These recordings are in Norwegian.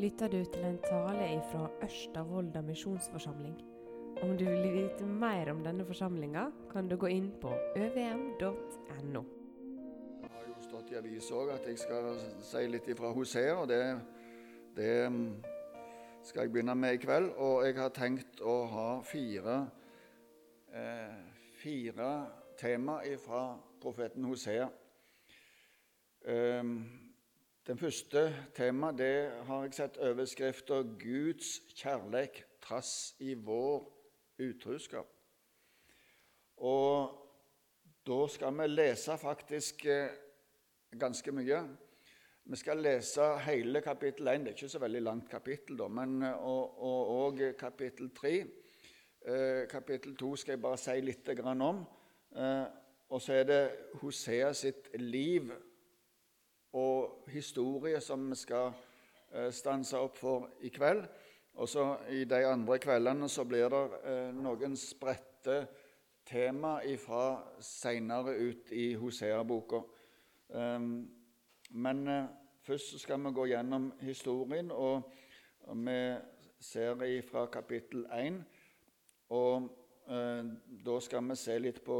lytter du til en tale fra Ørsta misjonsforsamling. Om du vil vite mer om denne forsamlinga, kan du gå inn på øvm.no. Jeg har jo stått i avisa òg at jeg skal si litt ifra Hosea, og det, det mm, skal jeg begynne med i kveld. Og jeg har tenkt å ha fire, eh, fire tema fra profeten Hosea. Um, den første tema det har jeg sett overskrifter 'Guds kjærleik trass i vår utruskap'. Og da skal vi lese faktisk eh, ganske mye. Vi skal lese hele kapittel 1. Det er ikke så veldig langt kapittel, da, men, eh, og, og, og kapittel 3. Eh, kapittel 2 skal jeg bare si litt om. Og så er det Hosea sitt liv og historie som vi skal eh, stanse opp for i kveld. Og så I de andre kveldene så blir det eh, noen spredte tema ifra seinere ut i Hosea-boka. Um, men uh, først skal vi gå gjennom historien, og, vi ser fra kapittel 1. Og da skal vi se litt på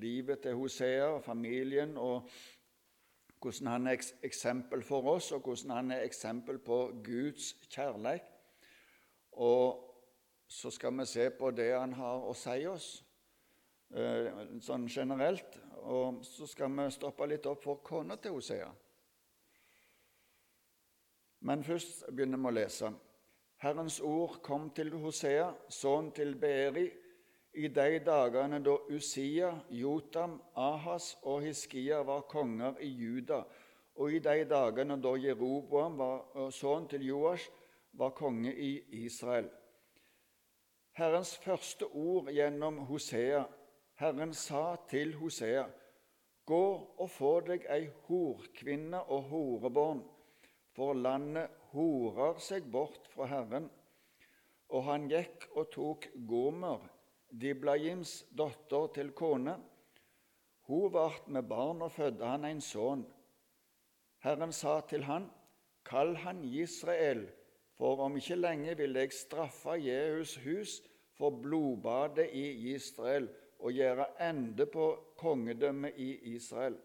livet til Hosea og familien, og hvordan han er eksempel for oss, og hvordan han er eksempel på Guds kjærlighet. Og så skal vi se på det han har å si oss, eh, sånn generelt. Og så skal vi stoppe litt opp for kona til Hosea. Men først begynner vi å lese. Herrens ord kom til Hosea, sønn til Beeri, i de dagene da Usia, Jotam, Ahas og Hiskia var konger i Juda, og i de dagene da Jeroboam, var, sønn til Joash, var konge i Israel. Herrens første ord gjennom Hosea. Herren sa til Hosea.: Gå og få deg ei horkvinne og horebarn, for landet horer seg bort fra Herren. Og han gikk og tok Gomer, Diblajims datter til kone. Hun vart med barn og fødte han en sønn. Herren sa til han, Kall han Israel, for om ikke lenge vil jeg straffe Jehus hus for blodbadet i Israel og gjøre ende på kongedømmet i Israel.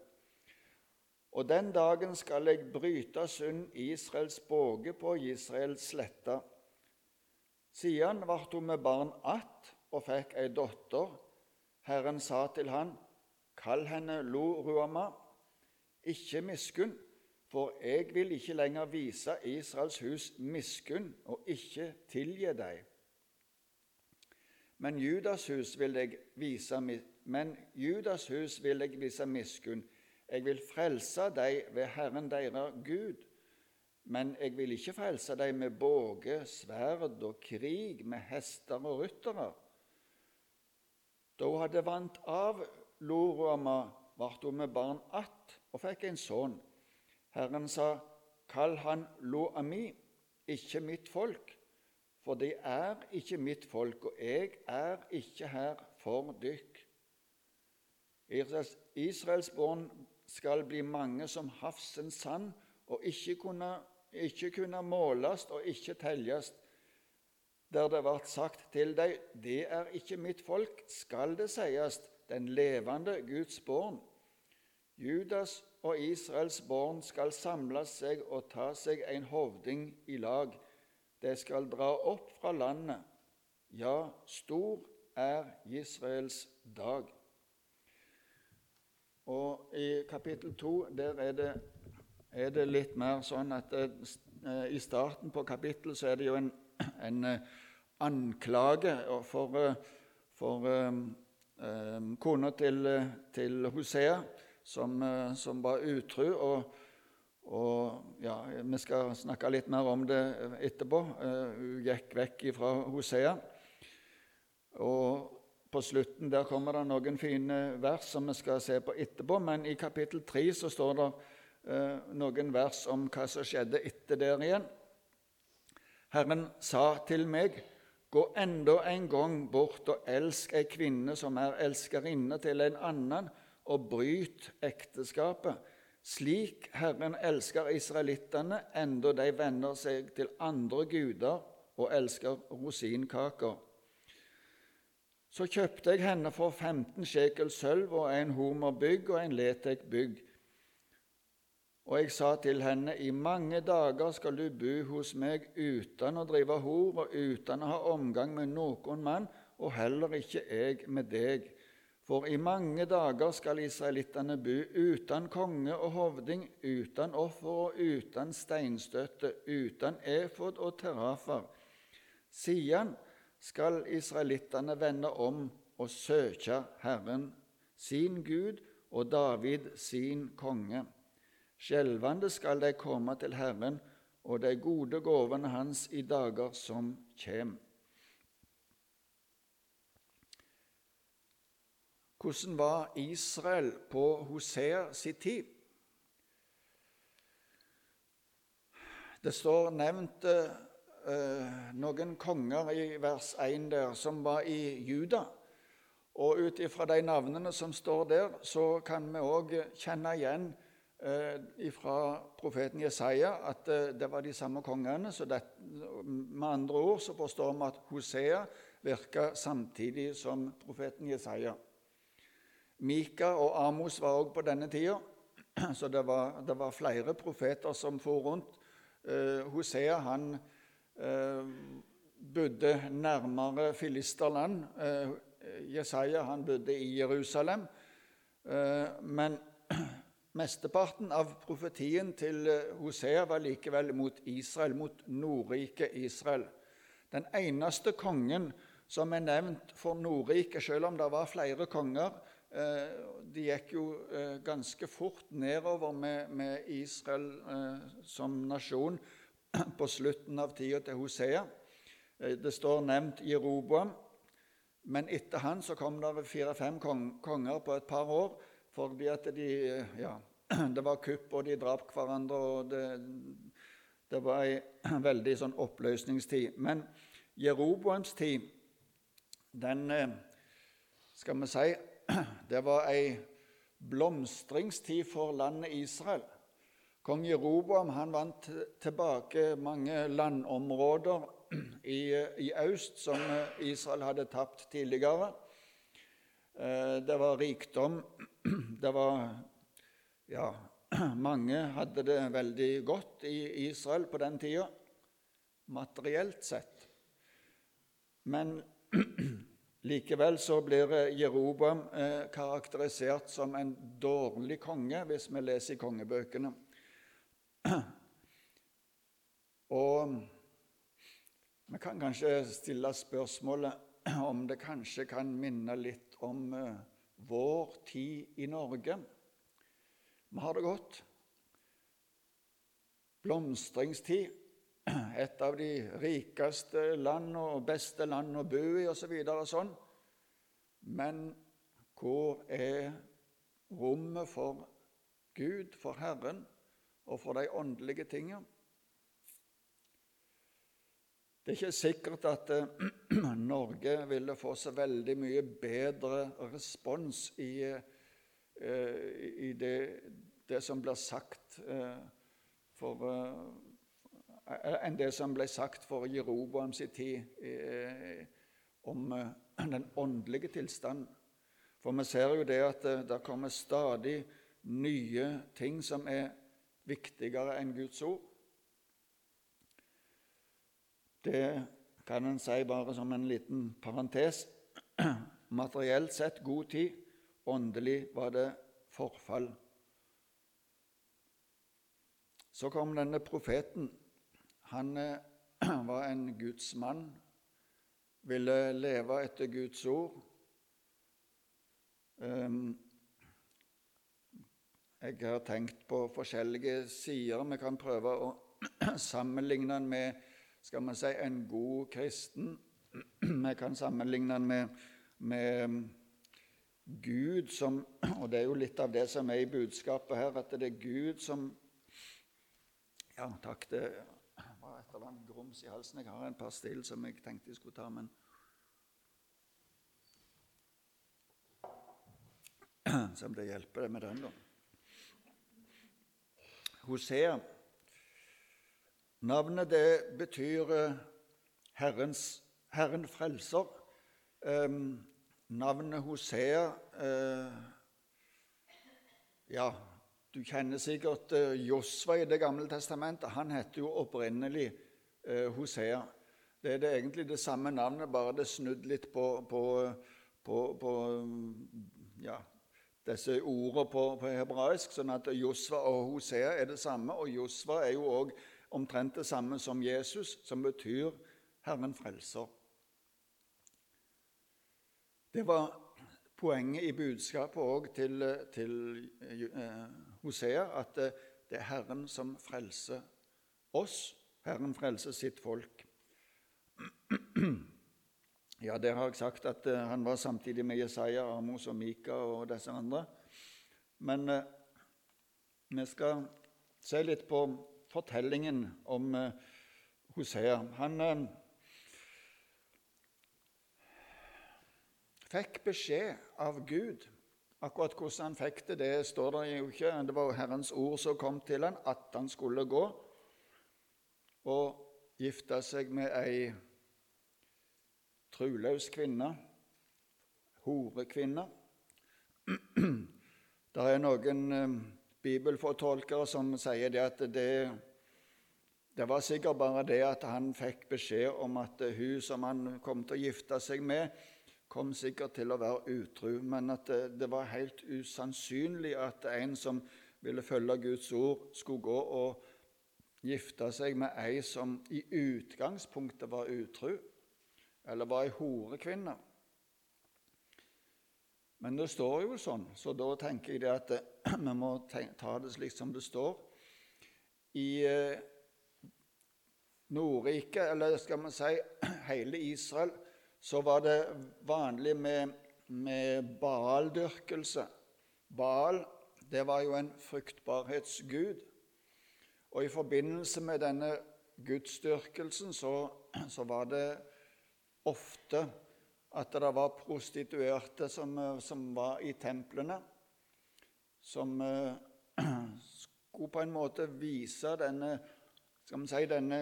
Og den dagen skal jeg bryte sund Israels båge på Israels sletta. Siden ble hun med barn att og fikk ei datter. Herren sa til han, Kall henne Lo-Ruama, ikke miskunn, for jeg vil ikke lenger vise Israels hus miskunn og ikke tilgi deg. Men Judas hus vil jeg vise, men Judas hus vil jeg vise miskunn. Jeg vil frelse deg ved Herren deres Gud. Men jeg vil ikke frelse deg med båge, sverd og krig, med hester og ryttere. Da hun hadde vant av Lorama, ble hun med barn att og fikk en sønn. Herren sa, Kall han Loami, ikke mitt folk, for de er ikke mitt folk, og jeg er ikke her for dykk. Israels, barn skal bli mange som havsens sand, og ikke kunne, ikke kunne måles og ikke telles der det ble sagt til deg, det er ikke mitt folk, skal det sies, den levende Guds barn. Judas og Israels barn skal samle seg og ta seg en hovding i lag. De skal dra opp fra landet. Ja, stor er Israels dag. Og i kapittel 2 der er det, er det litt mer sånn at det, eh, i starten på kapittelet så er det jo en, en eh, anklage for, eh, for um, um, kona til, til, Hosea, som, som var utru. Og, og ja, Vi skal snakke litt mer om det etterpå. Uh, hun gikk vekk fra Hosea. Og på slutten der kommer det noen fine vers som vi skal se på etterpå, men i kapittel 3 så står det uh, noen vers om hva som skjedde etter der igjen. Herren sa til meg, Gå enda en gang bort og elsk ei kvinne som er elskerinne til en annen, og bryt ekteskapet. Slik Herren elsker israelittene, enda de vender seg til andre guder og elsker rosinkaker. Så kjøpte jeg henne for 15 shekel sølv og en homer bygg og en letek bygg. Og jeg sa til henne, i mange dager skal du bo hos meg uten å drive hor og uten å ha omgang med noen mann, og heller ikke jeg med deg. For i mange dager skal israelittene bo uten konge og hovding, uten offer og uten steinstøtte, uten efod og terrafer. Siden skal israelittene vende om og søke Herren, sin Gud, og David, sin konge. Skjelvende skal de komme til Herren og de gode gavene hans i dager som kjem. Hvordan var Israel på Hosea sin tid? Det står nevnt eh, noen konger i vers 1 der som var i Juda. Og ut ifra de navnene som står der, så kan vi òg kjenne igjen eh, fra profeten Jesaja at eh, det var de samme kongene. Så det, med andre ord så forstår vi at Hosea virka samtidig som profeten Jesaja. Mika og Amos var òg på denne tida, så det var, det var, flere profeter som for rundt. Eh, Hosea han Eh, bodde nærmere filisterland. Eh, Jesaja han bodde i Jerusalem. Eh, men mesteparten av profetien til Hosea var likevel mot Israel, mot Nordriket Israel. Den eneste kongen som er nevnt for Nordriket, selv om det var flere konger De gikk jo ganske fort nedover med, Israel som nasjon på slutten av tida til Hosea. Eh, det står nevnt Jeroboam, men etter han så kom det fire-fem konger på et par år fordi at de eh, Ja, det var kupp, og de drap hverandre, og det, det var ei veldig sånn oppløsningstid. Men Jeroboams tid, den eh, skal vi si Det var ei blomstringstid for landet Israel. Kong Jeroboam han vant tilbake mange landområder i, i øst som Israel hadde tapt tidligere. Eh, det var rikdom. Det var Ja, mange hadde det veldig godt i Israel på den tida, materielt sett. Men likevel så blir Jeroboam eh, karakterisert som en dårlig konge, hvis vi leser i kongebøkene. Og vi kan kanskje stille spørsmålet om det kanskje kan minne litt om uh, vår tid i Norge. Vi har det godt. Blomstringstid. Et av de rikeste land og beste land å bo i osv. Så sånn. Men hvor er rommet for Gud, for Herren? og for de åndelige tingene. Det er ikke sikkert at Norge ville få så veldig mye bedre respons i, eh, i det, det, som blir sagt eh, for, enn det som ble sagt for Jeroboam sin tid om den åndelige tilstanden. For vi ser jo det at det kommer stadig nye ting som er viktigere enn Guds ord. Det kan en si bare som en liten parentes. Materielt sett god tid, åndelig var det forfall. Så kom denne profeten. Han eh, var en Guds mann, ville leve etter Guds ord. Um, jeg har tenkt på forskjellige sider. Vi kan prøve å sammenligne den med skal man si, en god kristen. Vi kan sammenligne den med, med Gud som Og det er jo litt av det som er i budskapet her, at det er Gud som Ja, takk, det var et eller annet grums i halsen. Jeg har en pastill som jeg tenkte jeg skulle ta, men Som om det hjelper det med den, da. Hosea. Navnet det betyr eh, Herrens, Herren frelser. Eh, navnet Hosea eh, Ja, du kjenner sikkert uh, Josva i Det gamle testamentet. Han heter jo opprinnelig eh, Hosea. Det er det egentlig det samme navnet, bare det er snudd litt på, på, på, på ja, disse ordene på, hebraisk. Sånn at Josva og Hosea er det samme. Og Josva er jo òg omtrent det samme som Jesus, som betyr Herren frelser. Det var poenget i budskapet òg til, til eh, Hosea, at det, det er Herren som frelser oss. Herren frelser sitt folk. Ja, der har jeg sagt at uh, han var samtidig med Jesaja, Amos og Mika og disse andre. Men eh, vi skal se litt på fortellingen om uh, Hosea. Han uh, fikk beskjed av Gud. Akkurat hvordan han fikk det, det står det jo ikke. Det var Herrens ord som kom til han, at han skulle gå og gifte seg med ei truløs kvinne, horekvinne. Det er noen bibelfortolkere som sier det at det, det var sikkert bare det at han fikk beskjed om at hun som han kom til å gifte seg med, kom sikkert til å være utru, men at det, det var helt usannsynlig at en som ville følge Guds ord, skulle gå og gifte seg med ei som i utgangspunktet var utru, eller var ei horekvinne. Men det står jo sånn, så da tenker jeg det at vi må ta det slik som det står. I eh, Nordriket, eller skal man si hele Israel, så var det vanlig med, med Baal-dyrkelse. Baal det var jo en fruktbarhetsgud. Og i forbindelse med denne gudsdyrkelsen så, så var det ofte at det var prostituerte som, eh, som var i templene, som uh, skulle på en måte vise denne, si, denne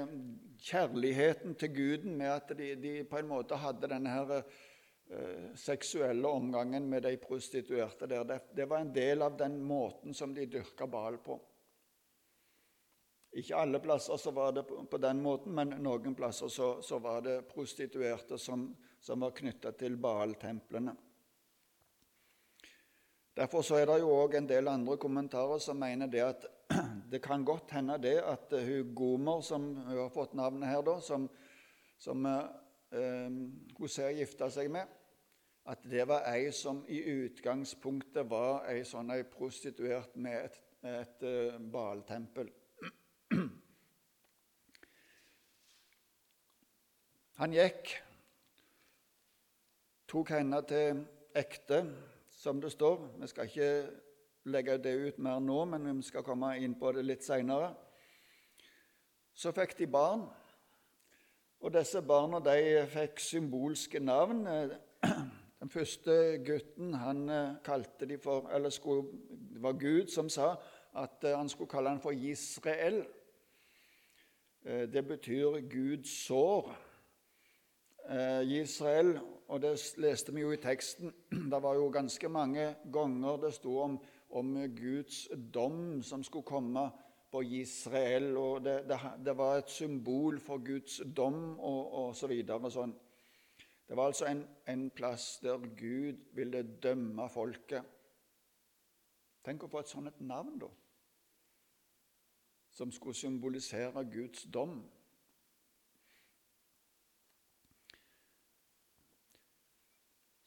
kjærligheten til guden med at de, de, på en måte hadde denne her, uh, seksuelle omgangen med de prostituerte der. Det, det, var en del av den måten som de dyrka Bal på. Ikke alle plasser så var det på den måten, men noen plasser så, så var det prostituerte som som var knytta til Baal-templene. Derfor så er det jo òg en del andre kommentarer som mener det at det kan godt hende det at hun Gomer, som hun har fått navnet her, da, som, som eh, Hosea gifta seg med, at det var ei som i utgangspunktet var ei sånn ei prostituert med et, et et Baal-tempel. Han gikk tok henne til ekte, som det står. Vi skal ikke legge det ut mer nå, men vi skal komme inn på det litt seinere. Så fikk de barn, og disse barna de fikk symbolske navn. Den første gutten han eh, kalte de for Eller skulle, det var Gud som sa at eh, han skulle kalle han for Israel. Eh, det betyr Guds sår. Israel og det leste vi jo i teksten. Det var jo ganske mange ganger det sto om, om Guds dom som skulle komme på Israel. og Det, det, det var et symbol for Guds dom og, og så videre. Sånn. Det var altså en, en plass der Gud ville dømme folket. Tenk å få et sånt navn, da, som skulle symbolisere Guds dom.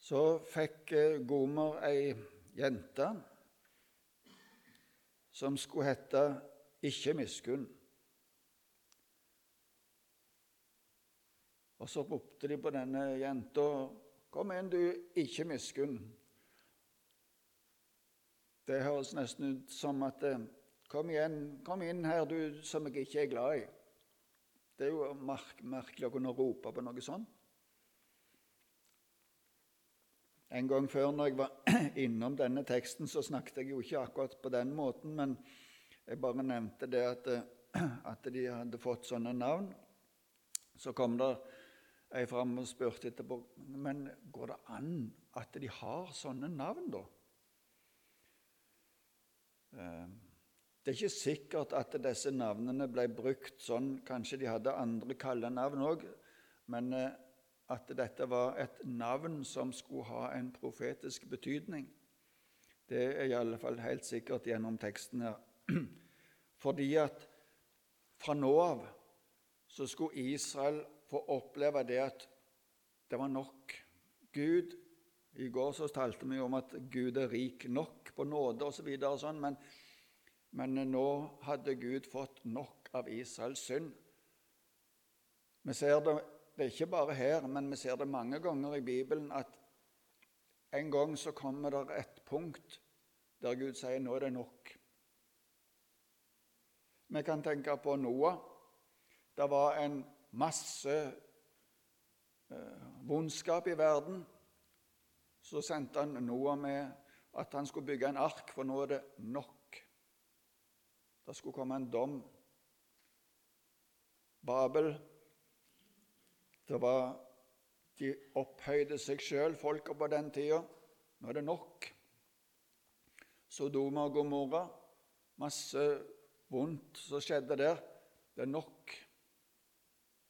Så fikk eh, Gomer ei jente som skulle hete Ikke miskunn. Og så ropte de på denne jenta Kom inn, du ikke miskunn. Det høres nesten ut som at eh, Kom igjen, kom inn her, du som jeg ikke er glad i. Det er jo merkelig å kunne rope på noe sånt. En gang før når jeg var innom denne teksten, så snakket jeg jo ikke akkurat på den måten, men Jeg bare nevnte det at, at de hadde fått sånne navn. Så kom det ei fram og spurte etterpå men går det an at de har sånne navn, da? Eh, det er ikke sikkert at disse navnene ble brukt sånn. Kanskje de hadde andre kallenavn òg. Men eh, at dette var et navn som skulle ha en profetisk betydning, det er i alle fall helt sikkert gjennom teksten her. Fordi at fra nå av så skulle Israel få oppleve det at det var nok. Gud I går så talte vi om at Gud er rik nok på nåde osv., så sånn, men, men nå hadde Gud fått nok av Israels synd. Vi ser det, det er ikke bare her, men vi ser det mange ganger i Bibelen at en gang så kommer det et punkt der Gud sier nå er det nok. Vi kan tenke på Noah. Det var en masse eh, vondskap i verden. Så sendte han Noah med at han skulle bygge en ark, for nå er det nok. Det skulle komme en dom. Babel det var, De opphøyde seg sjøl, folka på den tida. Nå er det nok. Sodoma og Gomorra. Masse vondt som skjedde der. Det er nok.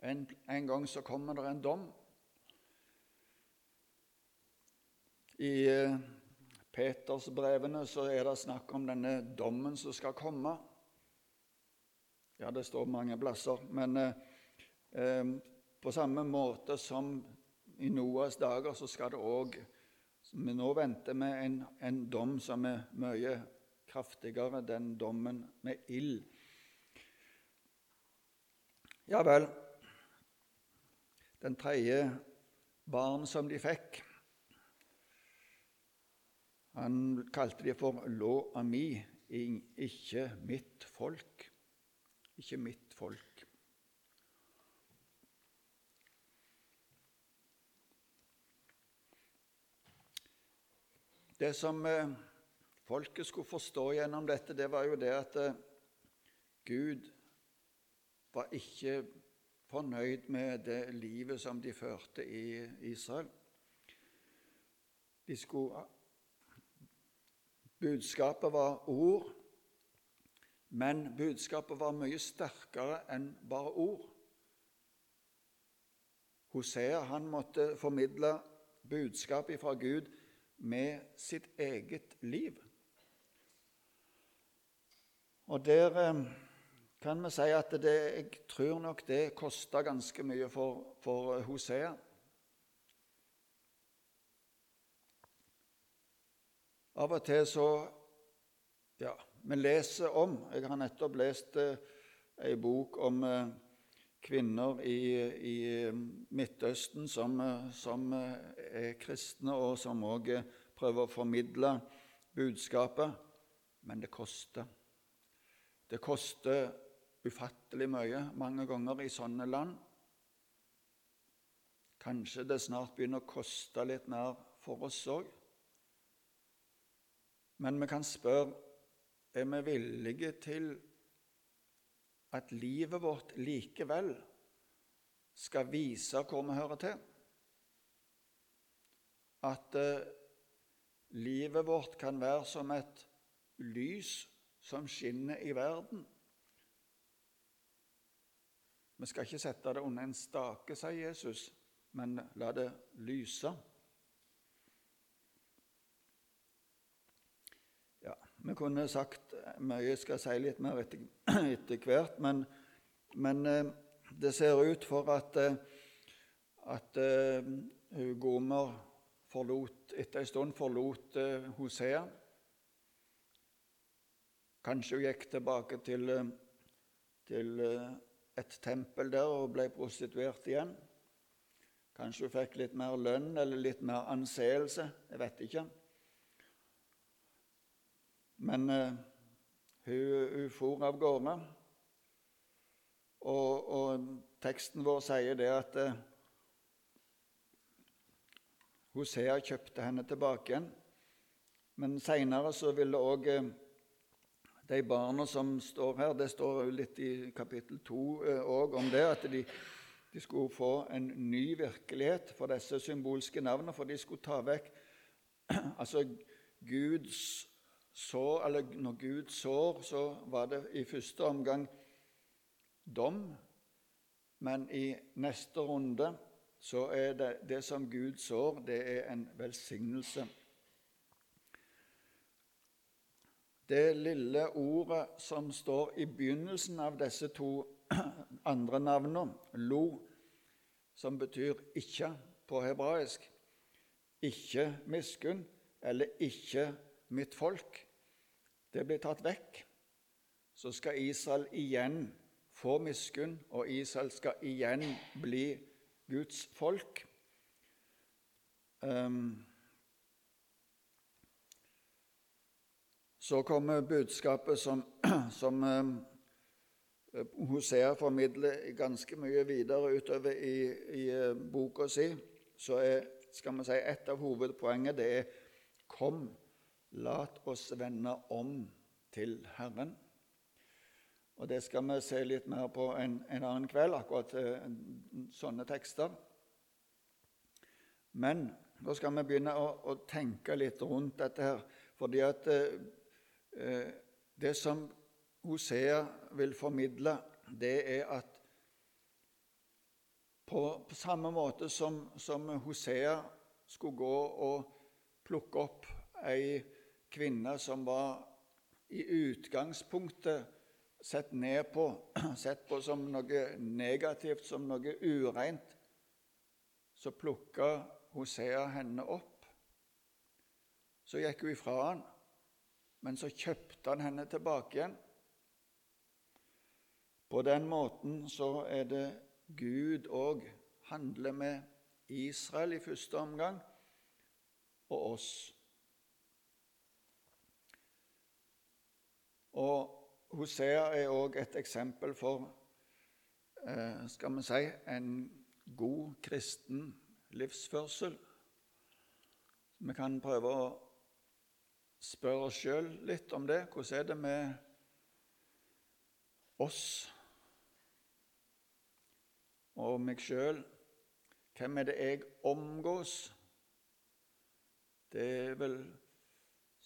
En, en gang så kommer det en dom. I eh, Petersbrevene så er det snakk om denne dommen som skal komme. Ja, det står mange plasser. Men eh, eh, på samme måte som i Noas dager så skal det òg nå venter vi en, en dom som er mye kraftigere, den dommen med ild. Ja vel den tredje barn som de fikk. Han kalte de for Lo ami, ikke mitt folk. Ikke mitt folk. Det som eh, folket skulle forstå gjennom dette, det var jo det at eh, Gud var ikke fornøyd med det livet som de førte i Israel. De skulle, budskapet var ord, men budskapet var mye sterkere enn bare ord. Hosea han måtte formidle budskapet fra Gud med sitt eget liv. Og der eh, kan vi si at det, jeg tror nok det kosta ganske mye for, for Hosea. Av og til så Ja, vi leser om Jeg har nettopp lest eh, ei bok om eh, kvinner i, i Midtøsten som, eh, som, eh, er kristne, og som òg prøver å formidle budskapet. Men det koster. Det koster ufattelig mye mange ganger i sånne land. Kanskje det snart begynner å koste litt mer for oss òg. Men vi kan spørre er vi villige til at livet vårt likevel skal vise hvor vi hører til. At eh, livet vårt kan være som et lys som skinner i verden. Vi skal ikke sette det under en stake, sier Jesus, men la det lyse. Ja, Vi kunne sagt mye, jeg skal si litt mer etter, etter hvert, men, men, eh, det ser ut for at, eh, at uh, Gomer forlot, etter en stund forlot Hosea. Kanskje hun gikk tilbake til, til et tempel der og ble prostituert igjen. Kanskje hun fikk litt mer lønn eller litt mer anseelse. Jeg vet ikke. Men uh, hun, hun for av gårde. Og, og, teksten vår sier det at uh, Hosea kjøpte henne tilbake igjen. Men seinere så ville òg uh, De barna som står her, det står litt i kapittel 2 òg om det, at de, de, skulle få en ny virkelighet for disse symbolske navnene, for de skulle ta vekk Altså, Guds sår, eller når Gud sår, så var det i første omgang dom, men i neste runde så er det det som Gud sår, det er en velsignelse. Det lille ordet som står i begynnelsen av disse to andre navnene, lo, som betyr 'ikke' på hebraisk, 'ikke miskunn' eller 'ikke mitt folk', det blir tatt vekk. Så skal Israel igjen få miskunn, og Israel skal igjen bli Guds folk. Um, Så kommer budskapet som, som uh, Hosea formidler ganske mye videre utover i, i uh, boka si. Så er, skal vi si, et av hovedpoengene det er Kom, lat oss vende om til Herren. Og Det skal vi se litt mer på en, en annen kveld, akkurat uh, sånne tekster. Men nå skal vi begynne å, å, tenke litt rundt dette her. fordi at Eh, det som Hosea vil formidle, det er at på, på samme måte som, som, Hosea skulle gå og plukke opp ei kvinne som var i utgangspunktet sett ned på, sett på som noe negativt, som noe ureint, så plukka Hosea henne opp. Så gikk hun ifra han. Men så kjøpte han henne tilbake igjen. På den måten så er det Gud òg handler med Israel i første omgang, og oss. Og Hosea er òg et eksempel for eh, skal vi si, en god kristen livsførsel. Vi kan prøve å spørre oss sjøl litt om det. Hvordan er det med oss og meg sjøl? Hvem er det jeg omgås? Det er vel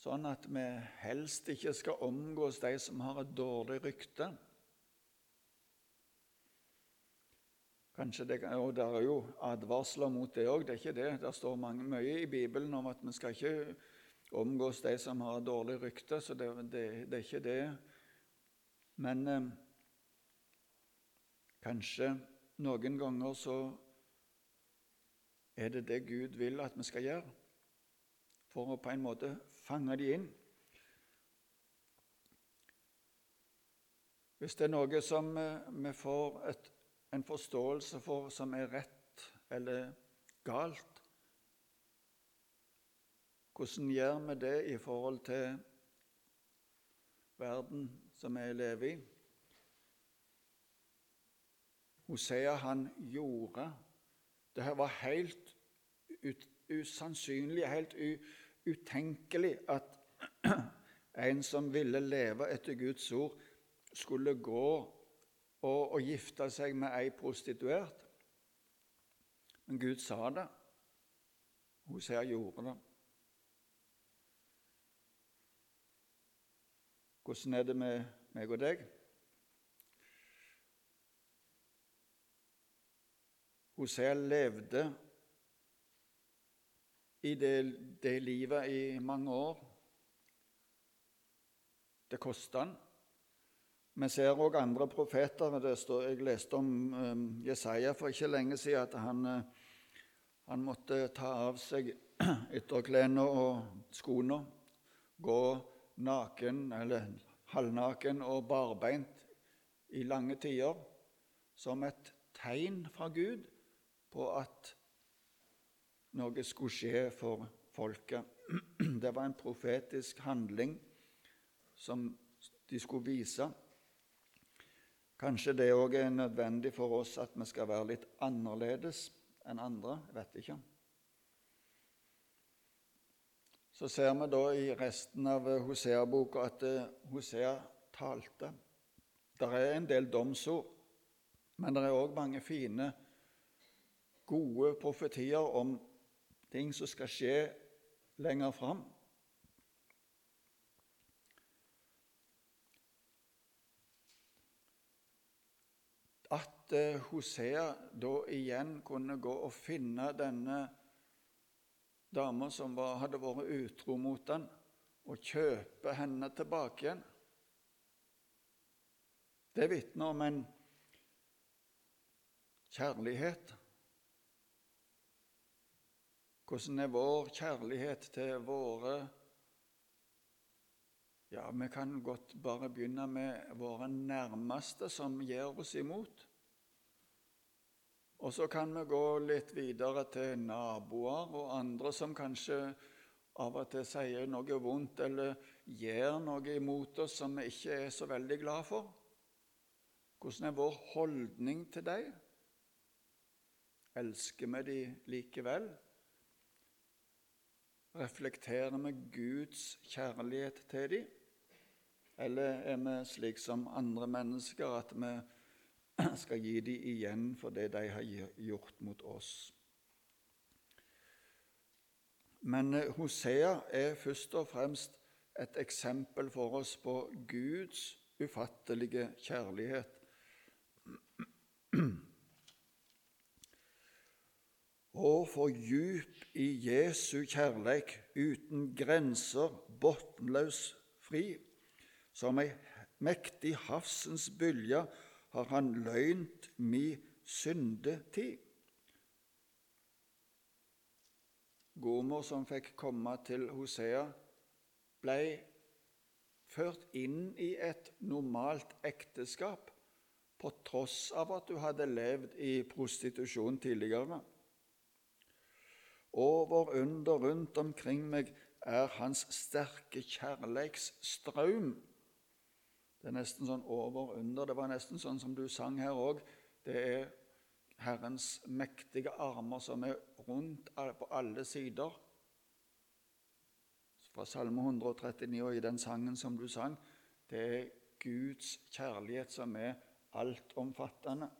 sånn at vi helst ikke skal omgås de som har et dårlig rykte. Kanskje det, og Det er jo advarsler mot det òg, det er ikke det. Det står mange, mye i Bibelen om at vi skal ikke omgås de som har et dårlig rykte, så det, det, det er ikke det. Men eh, kanskje noen ganger så er det det Gud vil at vi skal gjøre, for å på en måte fange de inn. Hvis det er noe som eh, vi får et, en forståelse for som er rett eller galt, hvordan gjør vi det i forhold til verden som vi lever i? Hosea, han gjorde Det her var helt ut, usannsynlig, helt utenkelig at en som ville leve etter Guds ord, skulle gå og, og gifte seg med ei prostituert. Men Gud sa det. Hosea gjorde det. Hvordan er det med meg og deg? Hosea levde i det, det, livet i mange år. Det kosta han. Vi ser òg andre profeter. Står, jeg leste om um, Jesaja for ikke lenge siden at han, uh, han måtte ta av seg ytterklærne og skoene, gå naken eller halvnaken og barbeint i lange tider som et tegn fra Gud på at noe skulle skje for folket. Det var en profetisk handling som de skulle vise. Kanskje det òg er nødvendig for oss at vi skal være litt annerledes enn andre. Jeg vet ikke. så ser vi da i resten av Hosea-boka at eh, Hosea talte. Det er en del domsord, men det er òg mange fine, gode profetier om ting som skal skje lenger fram. At eh, Hosea da igjen kunne gå og finne denne dama som hadde vært utro mot han, og kjøpe henne tilbake igjen. Det vitner om en kjærlighet. Hvordan er vår kjærlighet til våre Ja, vi kan godt bare begynne med våre nærmeste som gir oss imot. Og så kan vi gå litt videre til naboer og andre som kanskje av og til sier noe vondt eller gjør noe imot oss som vi ikke er så veldig glad for. Hvordan er vår holdning til dem? Elsker vi dem likevel? Reflekterer vi Guds kjærlighet til dem? Eller er vi slik som andre mennesker, at vi skal gi dem igjen for det de har gjort mot oss. Men eh, Hosea er først og fremst et eksempel for oss på Guds ufattelige kjærlighet. Og for djup i Jesu kjærleik, uten grenser, bunnløs fri, som ei mektig havsens bølge har han løynt mi syndetid. Gomer, som fikk komme til Hosea, ble ført inn i et normalt ekteskap på tross av at hun hadde levd i prostitusjon tidligere. Over under rundt omkring meg er hans sterke kjærleiksstrøm det er nesten sånn over under. Det var nesten sånn som du sang her òg. Det er Herrens mektige armer som er rundt på alle sider. Fra Salme 139 og i den sangen som du sang, det er Guds kjærlighet som er altomfattende.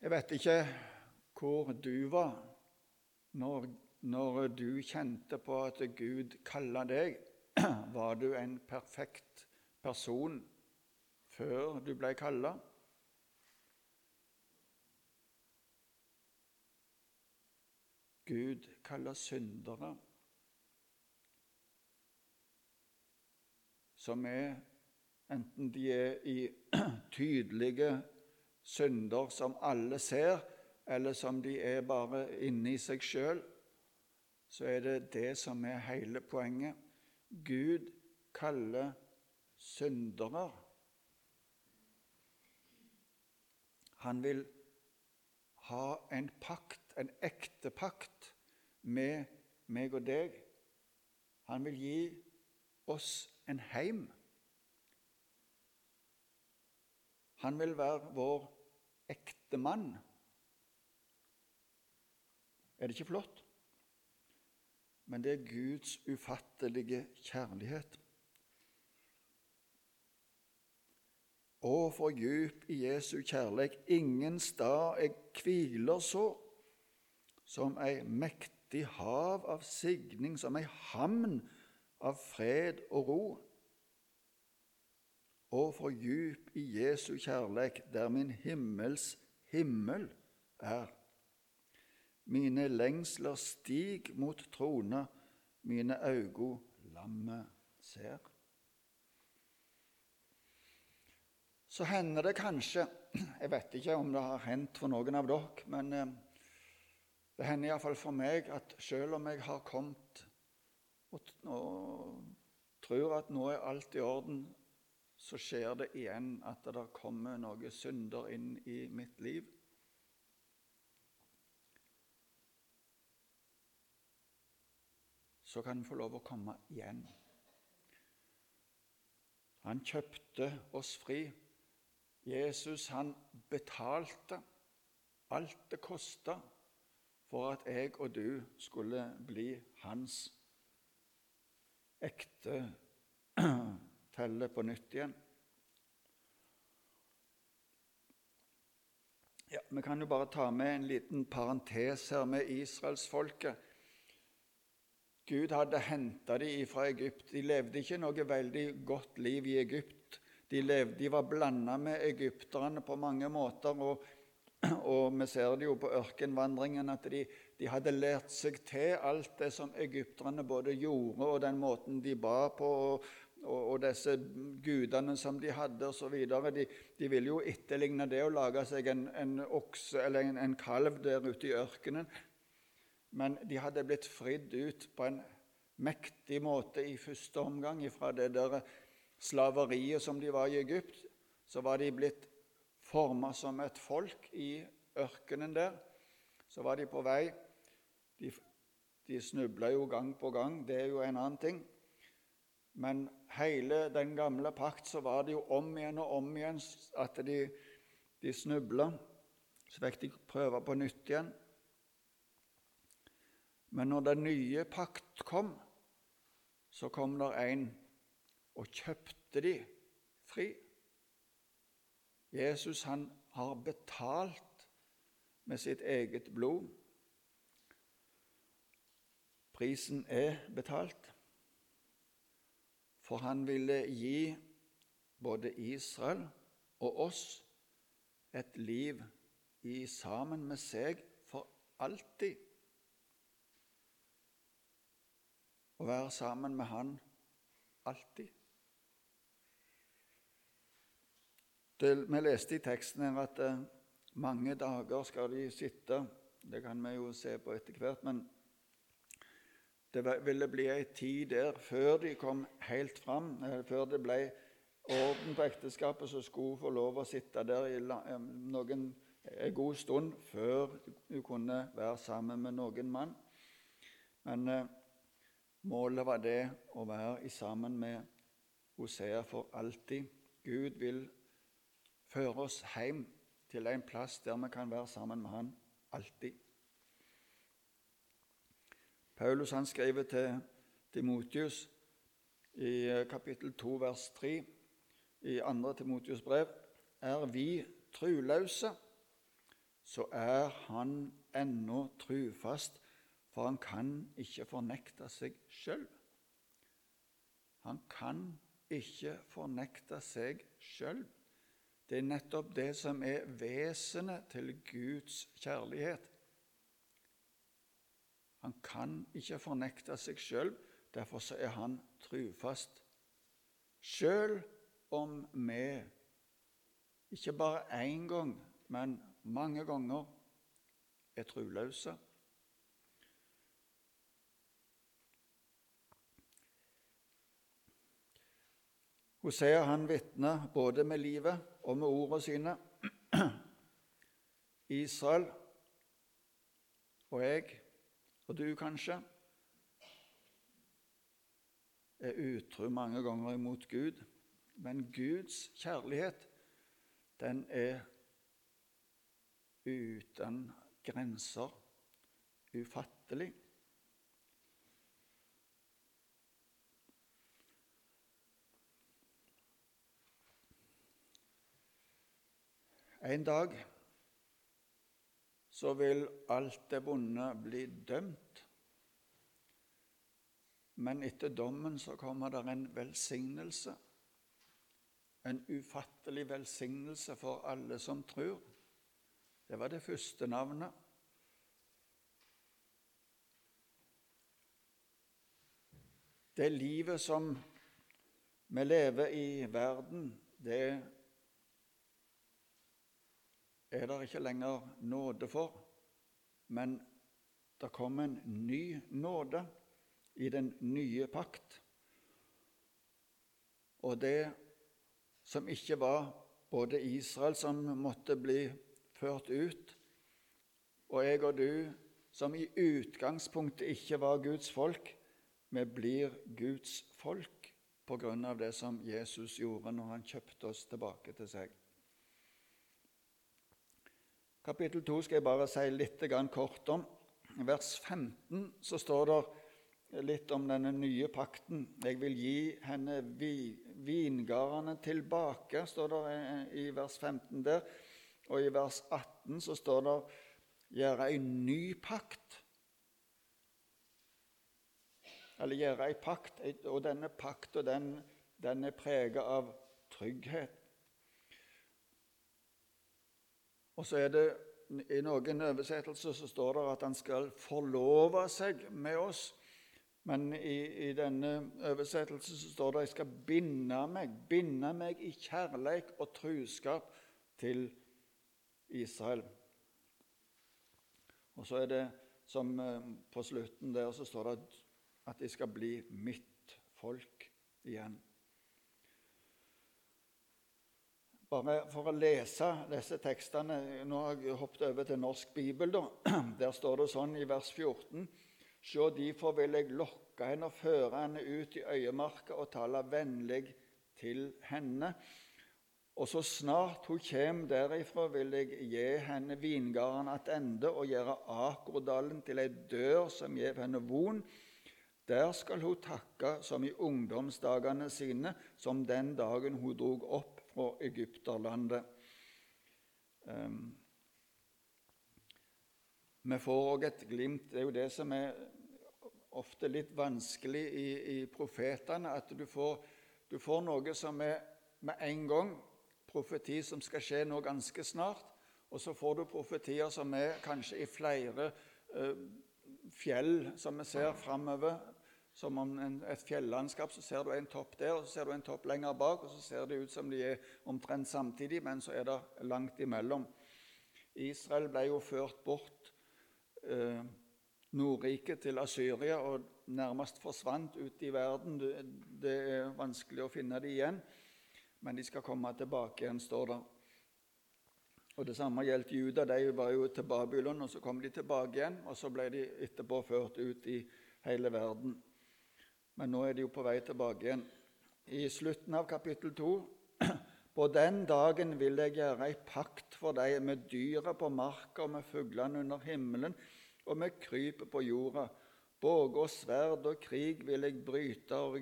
Jeg vet ikke hvor du var når, når du kjente på at Gud kalla deg var du en perfekt person før du ble kalla? Gud kaller syndere som er Enten de er i tydelige synder som alle ser, eller som de er bare inni seg sjøl, så er det det som er hele poenget. Gud kaller syndere. Han vil ha en pakt, en ekte pakt, med meg og deg. Han vil gi oss en heim. Han vil være vår ektemann. Er det ikke flott? men det er Guds ufattelige kjærlighet. Å, for djup i Jesu kjærlighet, ingen stad jeg hviler så, som ei mektig hav av signing, som ei hamn av fred og ro. Å, for djup i Jesu kjærlighet, der min himmels himmel er. Mine lengsler stig mot trona, mine augo lammet ser. Så hender det kanskje Jeg vet ikke om det har hendt for noen av dere, men eh, det hender iallfall for meg at selv om jeg har kommet og, og tror at nå er alt i orden, så skjer det igjen at det kommer noen synder inn i mitt liv. Så kan han få lov å komme igjen. Han kjøpte oss fri. Jesus han betalte alt det kosta for at jeg og du skulle bli hans ekte telle på nytt igjen. Ja, Vi kan jo bare ta med en liten parentes her med israelsfolket. Gud hadde henta dem fra Egypt. De levde ikke noe veldig godt liv i Egypt. De, levde, de var blanda med egypterne på mange måter. og, og vi ser det jo på ørkenvandringen at de, de, hadde lært seg til alt det som egypterne både gjorde, og den måten de ba på, og, og, og disse gudene som de hadde osv. De, de ville jo etterligne det å lage seg en, en okse eller en, en, kalv der ute i ørkenen. Men de hadde blitt fridd ut på en mektig måte i første omgang fra det der slaveriet som de var i Egypt. Så var de blitt forma som et folk i ørkenen der. Så var de på vei. De, de snubla jo gang på gang, det er jo en annen ting. Men hele den gamle pakt så var det jo om igjen og om igjen at de, de snubla. Så fikk de prøve på nytt igjen. Men når den nye pakt kom, så kom der en og kjøpte de fri. Jesus han har betalt med sitt eget blod. Prisen er betalt. For han ville gi både Israel og oss et liv i sammen med seg for alltid. Å være sammen med Han alltid. Det, vi leste i teksten at eh, mange dager skal de sitte. Det kan vi jo se på etter hvert. men det ville bli ei tid der før de kom helt fram, eh, før det ble orden på ekteskapet, så skulle få lov å sitte der i eh, noen, en god stund før hun kunne være sammen med noen mann. Men målet var det å være sammen med Hosea for alltid. Gud vil føre oss hjem til en plass der vi kan være sammen med Han alltid. Paulus han skriver til Timotius i eh, kapittel 2, vers 3 i 2. Timotius brev Er vi truløse, så er han ennå trufast, for han kan ikke fornekte seg sjøl. Han kan ikke fornekte seg sjøl. Det er nettopp det som er vesenet til Guds kjærlighet. Han kan ikke fornekte seg sjøl, derfor er han trufast. Sjøl om vi ikke bare én gang, men mange ganger er truløse. Hosea han vitna både med livet og med ordene sine. Israel og jeg og du kanskje er utro mange ganger imot Gud, men Guds kjærlighet, den er uten grenser, ufattelig. En dag så vil alt det vonde bli dømt. Men etter dommen så kommer det en velsignelse. En ufattelig velsignelse for alle som tror. Det var det første navnet. Det livet som vi lever i verden, det er det ikke lenger nåde for, men det kom en ny nåde i den nye pakt. Og det som ikke var både Israel som måtte bli ført ut, og jeg og du som i utgangspunktet ikke var Guds folk, vi blir Guds folk på grunn av det som Jesus gjorde når han kjøpte oss tilbake til seg. Kapittel 2 skal jeg bare si litt kort om. I vers 15 så står det litt om denne nye pakten. Jeg vil gi henne vi, vingardene tilbake, står det i vers 15 der. Og i vers 18 så står det 'gjøre ei ny pakt'. Eller gjøre ei pakt, og denne pakta den, den er preget av trygghet. Og så er det i noen oversettelser så står det at han skal forlove seg med oss. Men i, i denne oversettelsen så står det at jeg skal binde meg, binde meg i kjærleik og truskap til Israel. Og så er det som eh, på slutten der så står det at de skal bli mitt folk igjen. Bare for å lese disse tekstene Nå har jeg hoppet over til norsk bibel. da. Der står det sånn i vers 14.: Sjå, derfor vil jeg lokke henne og føre henne ut i øyemarka og tale vennlig til henne. Og så snart hun kommer derifra, vil jeg gi henne vingarden attende og gjøre Akordalen til ei dør som gjev henne von. Der skal hun takke som i ungdomsdagene sine, som den dagen hun drog opp fra Egypterlandet. Um, vi får òg et glimt Det er jo det som er ofte litt vanskelig i, i profetene, at du får, du får, noe som er med en gang profeti som skal skje nå ganske snart, og så får du profetier som er kanskje i flere uh, fjell som vi ser framover som om en, et fjellandskap. Så ser du en topp der, og så ser du en topp lenger bak, og så ser det ut som de er omtrent samtidig, men så er det langt imellom. Israel ble jo ført bort eh, Nordriket til Asyria og nærmest forsvant ut i verden. Det, er vanskelig å finne dem igjen, men de skal komme tilbake igjen, står det. Og Det samme gjaldt Juda. De var jo til Babylon, og så kom de tilbake igjen. Og så ble de etterpå ført ut i hele verden. Men nå er de jo på vei tilbake igjen. I slutten av kapittel 2.: På den dagen vil jeg gjøre ei pakt for deg med dyra på marka og med fuglene under himmelen og med krypet på jorda. Båge og sverd og krig vil jeg bryte og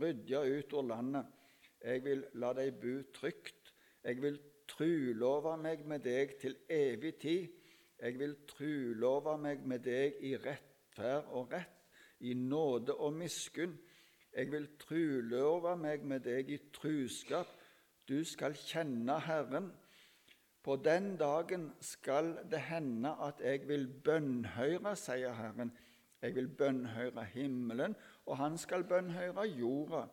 rydde ut av landet. Jeg vil la deg bo trygt. Jeg vil trulove meg med deg til evig tid. Jeg vil trulove meg med deg i rettferd og rett i nåde og miskunn. Jeg vil truløve meg med deg i truskap. Du skal kjenne Herren. På den dagen skal det hende at jeg vil bønnhøre, sier Herren. Jeg vil bønnhøre himmelen, og han skal bønnhøre jorda.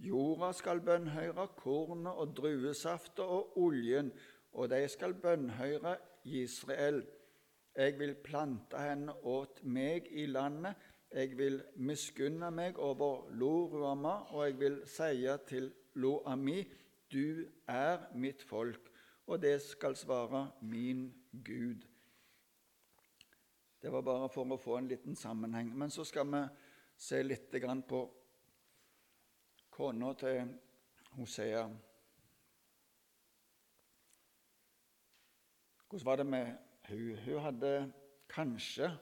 Jorda skal bønnhøre kornet og druesaftet og oljen, og de skal bønnhøre Israel. Jeg vil plante henne åt meg i landet, jeg vil miskunne meg over Lo-Ruama, og jeg vil si til Lo-Ami, du er mitt folk, og det skal svare min Gud. Det var bare for å få en liten sammenheng. Men så skal vi se litt på kona til Hosea. Hvordan var det med hun? Hun hadde kanskje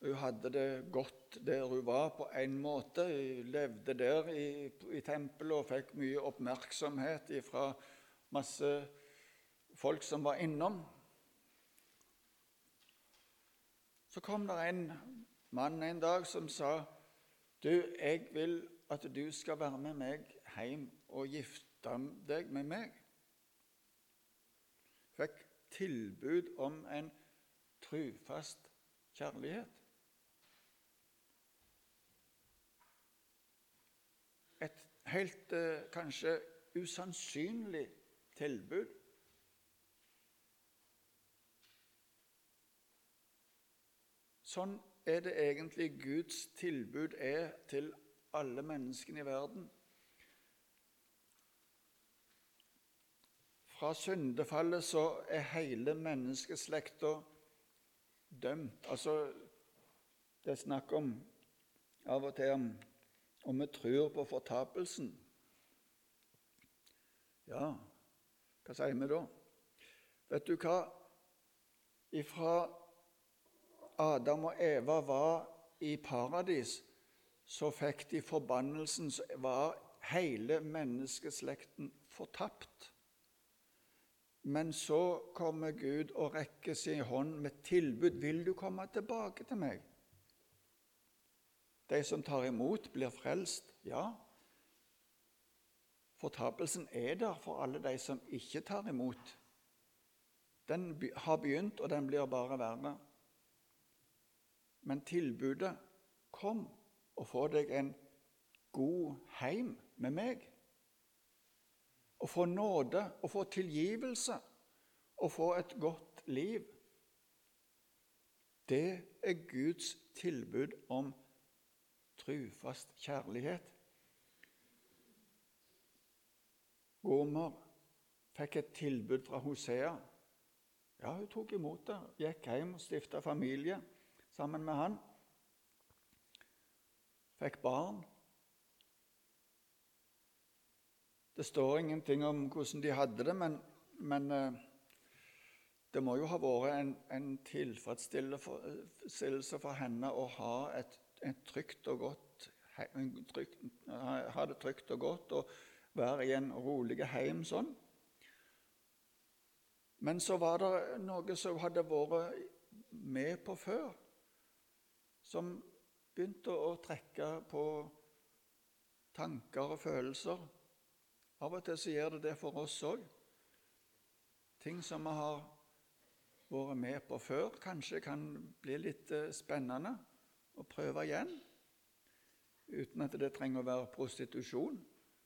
hun hadde det godt der hun var, på en måte. Hun levde der i, i tempelet og fikk mye oppmerksomhet fra masse folk som var innom. Så kom det en mann en dag som sa, 'Du, jeg vil at du skal være med meg hjem og gifte deg med meg.' Fikk tilbud om en trufast kjærlighet. Helt eh, kanskje usannsynlig tilbud. Sånn er det egentlig Guds tilbud er til alle menneskene i verden. Fra syndefallet så er hele menneskeslekta dømt. Altså, det er snakk om av og til om og vi tror på fortapelsen, ja, hva sier vi da? Vet du hva? Ifra Adam og Eva var i paradis, så fikk de forbannelsen som var hele menneskeslekten fortapt. Men så kommer Gud og rekker sin hånd med tilbud. 'Vil du komme tilbake til meg?' De som tar imot, blir frelst. Ja, fortapelsen er der for alle de som ikke tar imot. Den har begynt, og den blir bare verre. Men tilbudet kom og få deg en god heim med meg. Å få nåde, å få tilgivelse, å få et godt liv. Det er Guds tilbud om trufast kjærlighet. Gomer fikk et tilbud fra Hosea. Ja, hun tok imot det, gikk hjem og stifta familie sammen med han. Fikk barn. Det står ingenting om hvordan de hadde det, men, men eh, det må jo ha vært en, en tilfredsstillelse for henne å ha, et, et trygt og godt, trygt, ha det trygt og godt og være i en rolig heim sånn. Men så var det noe som hadde vært med på før, som begynte å trekke på tanker og følelser. Av og til så gjør det det for oss òg. Ting som vi har vært med på før, kanskje kan bli litt eh, spennende å prøve igjen. Uten at det trenger å være prostitusjon.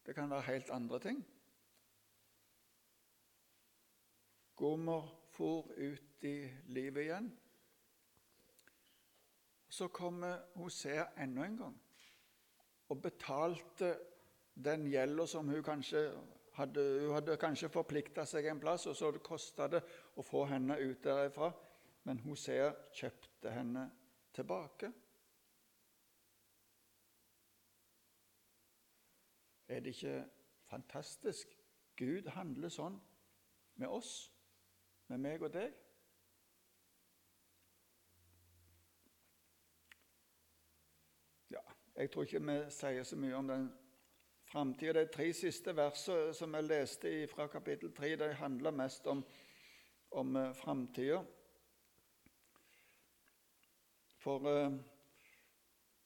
Det kan være helt andre ting. Gommer for ut i livet igjen. Så kommer Hosea enda en gang og betalte den gjelda som hun kanskje hadde Hun hadde kanskje forplikta seg en plass, og så kosta det å få henne ut derifra. Men Hosea kjøpte henne tilbake. Er det ikke fantastisk? Gud handler sånn med oss, med meg og deg. Ja, jeg tror ikke vi sier så mye om den framtida. De tre siste versene som jeg leste fra kapittel 3, de handler mest om, om uh, framtida. For eh,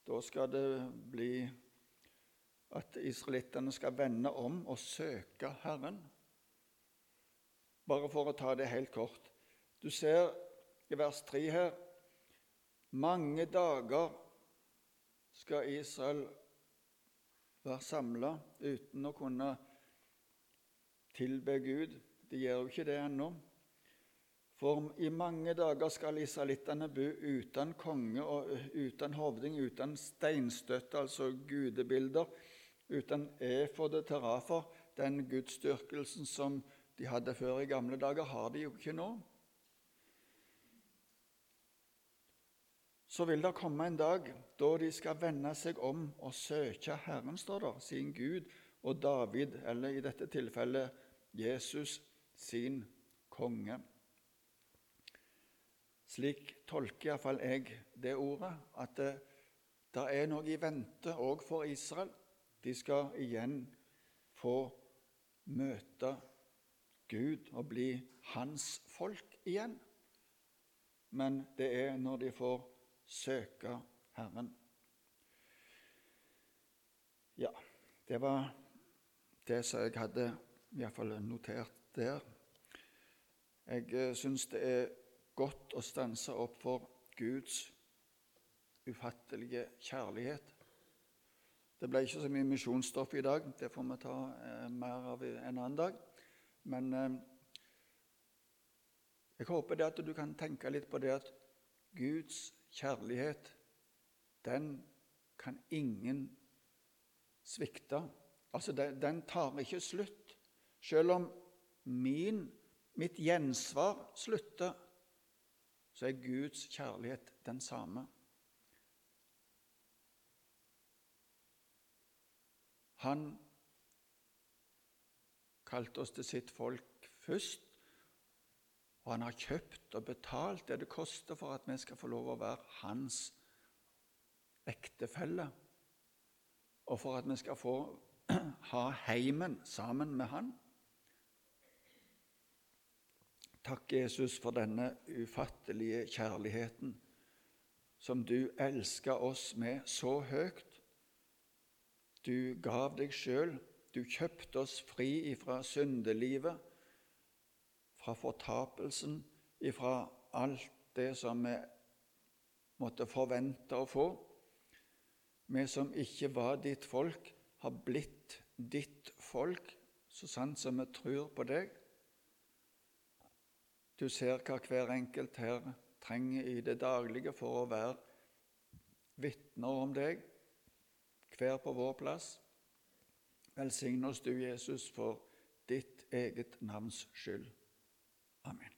da skal det bli at israelittene skal vende om og søke Herren. Bare for å ta det helt kort. Du ser i vers 3 her mange dager skal Israel være samla uten å kunne tilbe Gud. De gjør jo ikke det ennå. For i mange dager skal israelittene bo uten konge og uten hovding, uten steinstøtte, altså gudebilder, uten efodet terafer. Den gudsdyrkelsen som de hadde før i gamle dager, har de jo ikke nå. så vil det komme en dag da de skal vende seg om og søke Herren, står der, sin Gud, og David, eller i dette tilfellet Jesus, sin konge. Slik tolker iallfall jeg det ordet, at det, det er noe i vente òg for Israel. De skal igjen få møte Gud og bli hans folk igjen. Men det er når de får søke Herren. Ja, det var det som jeg hadde iallfall notert der. Jeg eh, syns det er godt å stanse opp for Guds ufattelige kjærlighet. Det ble ikke så mye misjonsstoff i dag. Det får vi ta eh, mer av en annen dag. Men eh, jeg håper det at du kan tenke litt på det at Guds kjærlighet, den kan ingen svikte. Altså, den, den tar ikke slutt. Selv om min, mitt gjensvar slutter, så er Guds kjærlighet den samme. Han kalte oss til sitt folk først, Og han har kjøpt og betalt det det koster for at vi skal få lov å være hans ektefelle, og for at vi skal få ha heimen sammen med han. Takk, Jesus, for denne ufattelige kjærligheten som du elsker oss med så høyt. Du gav deg sjøl, du kjøpte oss fri ifra syndelivet fra fortapelsen, ifra alt det som vi måtte forvente å få. Vi som ikke var ditt folk, har blitt ditt folk, så sant som vi tror på deg. Du ser hva hver enkelt her trenger i det daglige for å være vitner om deg, hver på vår plass. Velsign oss du, Jesus, for ditt eget navns skyld. Amen.